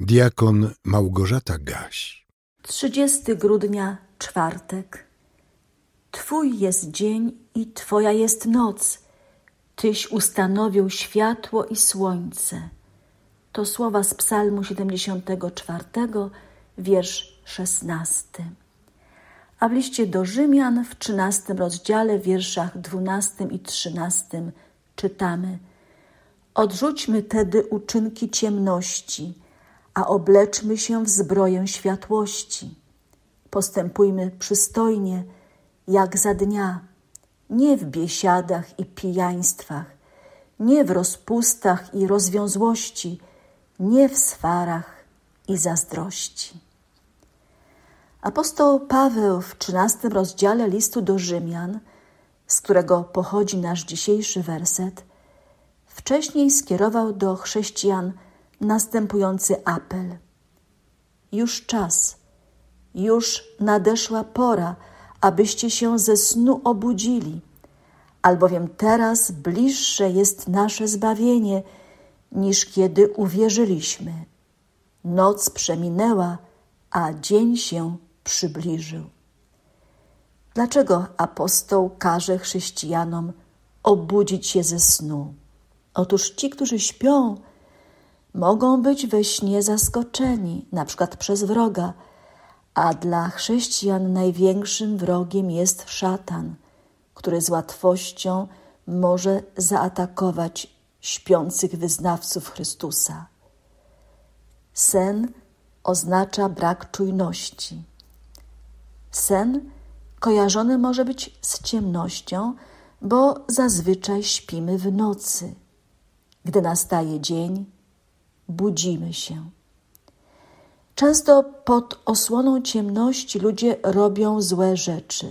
Diakon Małgorzata Gaś 30 grudnia, czwartek. Twój jest dzień i Twoja jest noc. Tyś ustanowił światło i słońce. To słowa z Psalmu 74, wiersz 16. A w liście do Rzymian w 13 rozdziale, wierszach 12 i 13 czytamy: Odrzućmy tedy uczynki ciemności a obleczmy się w zbroję światłości. Postępujmy przystojnie, jak za dnia, nie w biesiadach i pijaństwach, nie w rozpustach i rozwiązłości, nie w swarach i zazdrości. Apostoł Paweł w XIII rozdziale listu do Rzymian, z którego pochodzi nasz dzisiejszy werset, wcześniej skierował do chrześcijan następujący apel. Już czas, już nadeszła pora, abyście się ze snu obudzili, albowiem teraz bliższe jest nasze zbawienie, niż kiedy uwierzyliśmy. Noc przeminęła, a dzień się przybliżył. Dlaczego apostoł każe chrześcijanom obudzić się ze snu? Otóż ci, którzy śpią, mogą być we śnie zaskoczeni, na przykład przez wroga, a dla chrześcijan największym wrogiem jest szatan, który z łatwością może zaatakować śpiących wyznawców Chrystusa. Sen oznacza brak czujności. Sen kojarzony może być z ciemnością, bo zazwyczaj śpimy w nocy. Gdy nastaje dzień, budzimy się. Często pod osłoną ciemności ludzie robią złe rzeczy.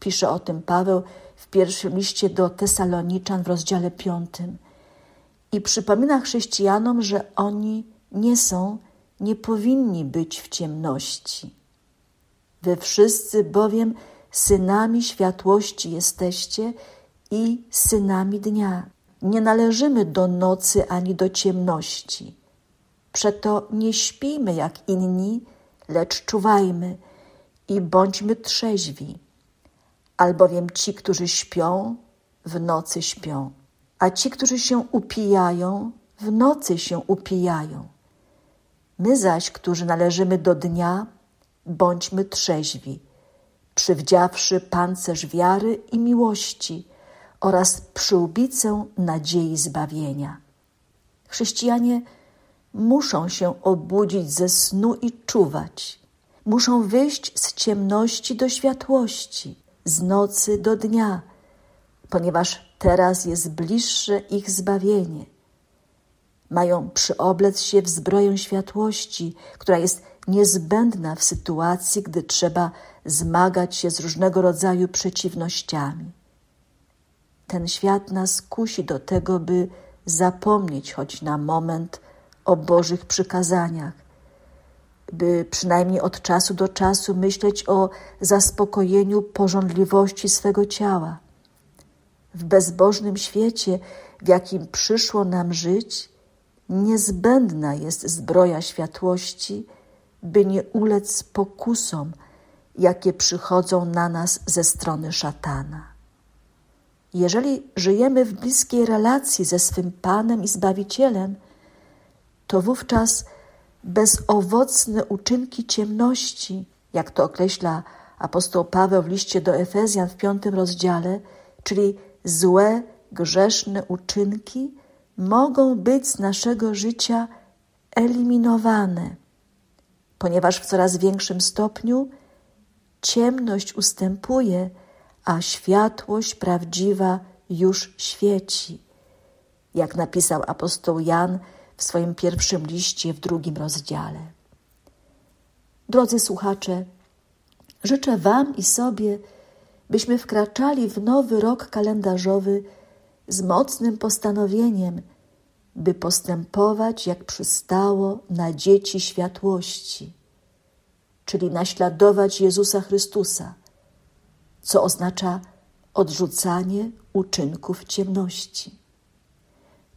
Pisze o tym Paweł w pierwszym liście do Tesaloniczan w rozdziale piątym i przypomina chrześcijanom, że oni nie są, nie powinni być w ciemności. Wy wszyscy bowiem synami światłości jesteście i synami dnia. Nie należymy do nocy ani do ciemności. Przeto nie śpijmy jak inni, lecz czuwajmy i bądźmy trzeźwi, albowiem ci, którzy śpią, w nocy śpią, a ci, którzy się upijają, w nocy się upijają. My zaś, którzy należymy do dnia, bądźmy trzeźwi, przywdziawszy pancerz wiary i miłości – oraz przyłbicę nadziei zbawienia. Chrześcijanie muszą się obudzić ze snu i czuwać. Muszą wyjść z ciemności do światłości, z nocy do dnia, ponieważ teraz jest bliższe ich zbawienie. Mają przyoblec się w zbroję światłości, która jest niezbędna w sytuacji, gdy trzeba zmagać się z różnego rodzaju przeciwnościami. Ten świat nas kusi do tego, by zapomnieć choć na moment o Bożych przykazaniach, by przynajmniej od czasu do czasu myśleć o zaspokojeniu porządliwości swego ciała. W bezbożnym świecie, w jakim przyszło nam żyć, niezbędna jest zbroja światłości, by nie ulec pokusom, jakie przychodzą na nas ze strony szatana. Jeżeli żyjemy w bliskiej relacji ze swym Panem i Zbawicielem, to wówczas bezowocne uczynki ciemności, jak to określa apostoł Paweł w liście do Efezjan w piątym rozdziale, czyli złe, grzeszne uczynki, mogą być z naszego życia eliminowane, ponieważ w coraz większym stopniu ciemność ustępuje a światłość prawdziwa już świeci, jak napisał apostoł Jan w swoim pierwszym liście w drugim rozdziale. Drodzy słuchacze, życzę Wam i sobie, byśmy wkraczali w nowy rok kalendarzowy z mocnym postanowieniem, by postępować jak przystało na dzieci światłości, czyli naśladować Jezusa Chrystusa co oznacza odrzucanie uczynków ciemności.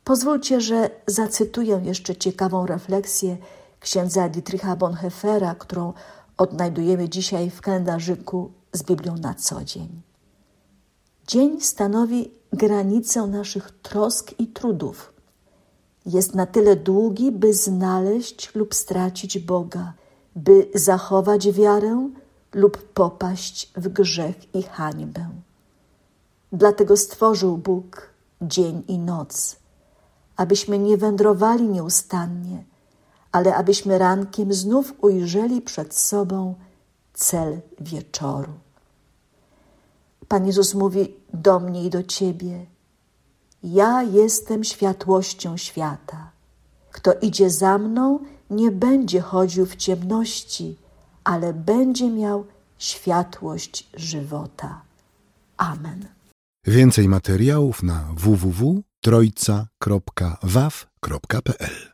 Pozwólcie, że zacytuję jeszcze ciekawą refleksję księdza Dietricha Bonhoeffera, którą odnajdujemy dzisiaj w kalendarzyku z Biblią na co dzień. Dzień stanowi granicę naszych trosk i trudów. Jest na tyle długi, by znaleźć lub stracić Boga, by zachować wiarę lub popaść w grzech i hańbę. Dlatego stworzył Bóg dzień i noc, abyśmy nie wędrowali nieustannie, ale abyśmy rankiem znów ujrzeli przed sobą cel wieczoru. Pan Jezus mówi do mnie i do ciebie: Ja jestem światłością świata. Kto idzie za mną, nie będzie chodził w ciemności, ale będzie miał światłość żywota. Amen. Więcej materiałów na www.trojca.waw.pl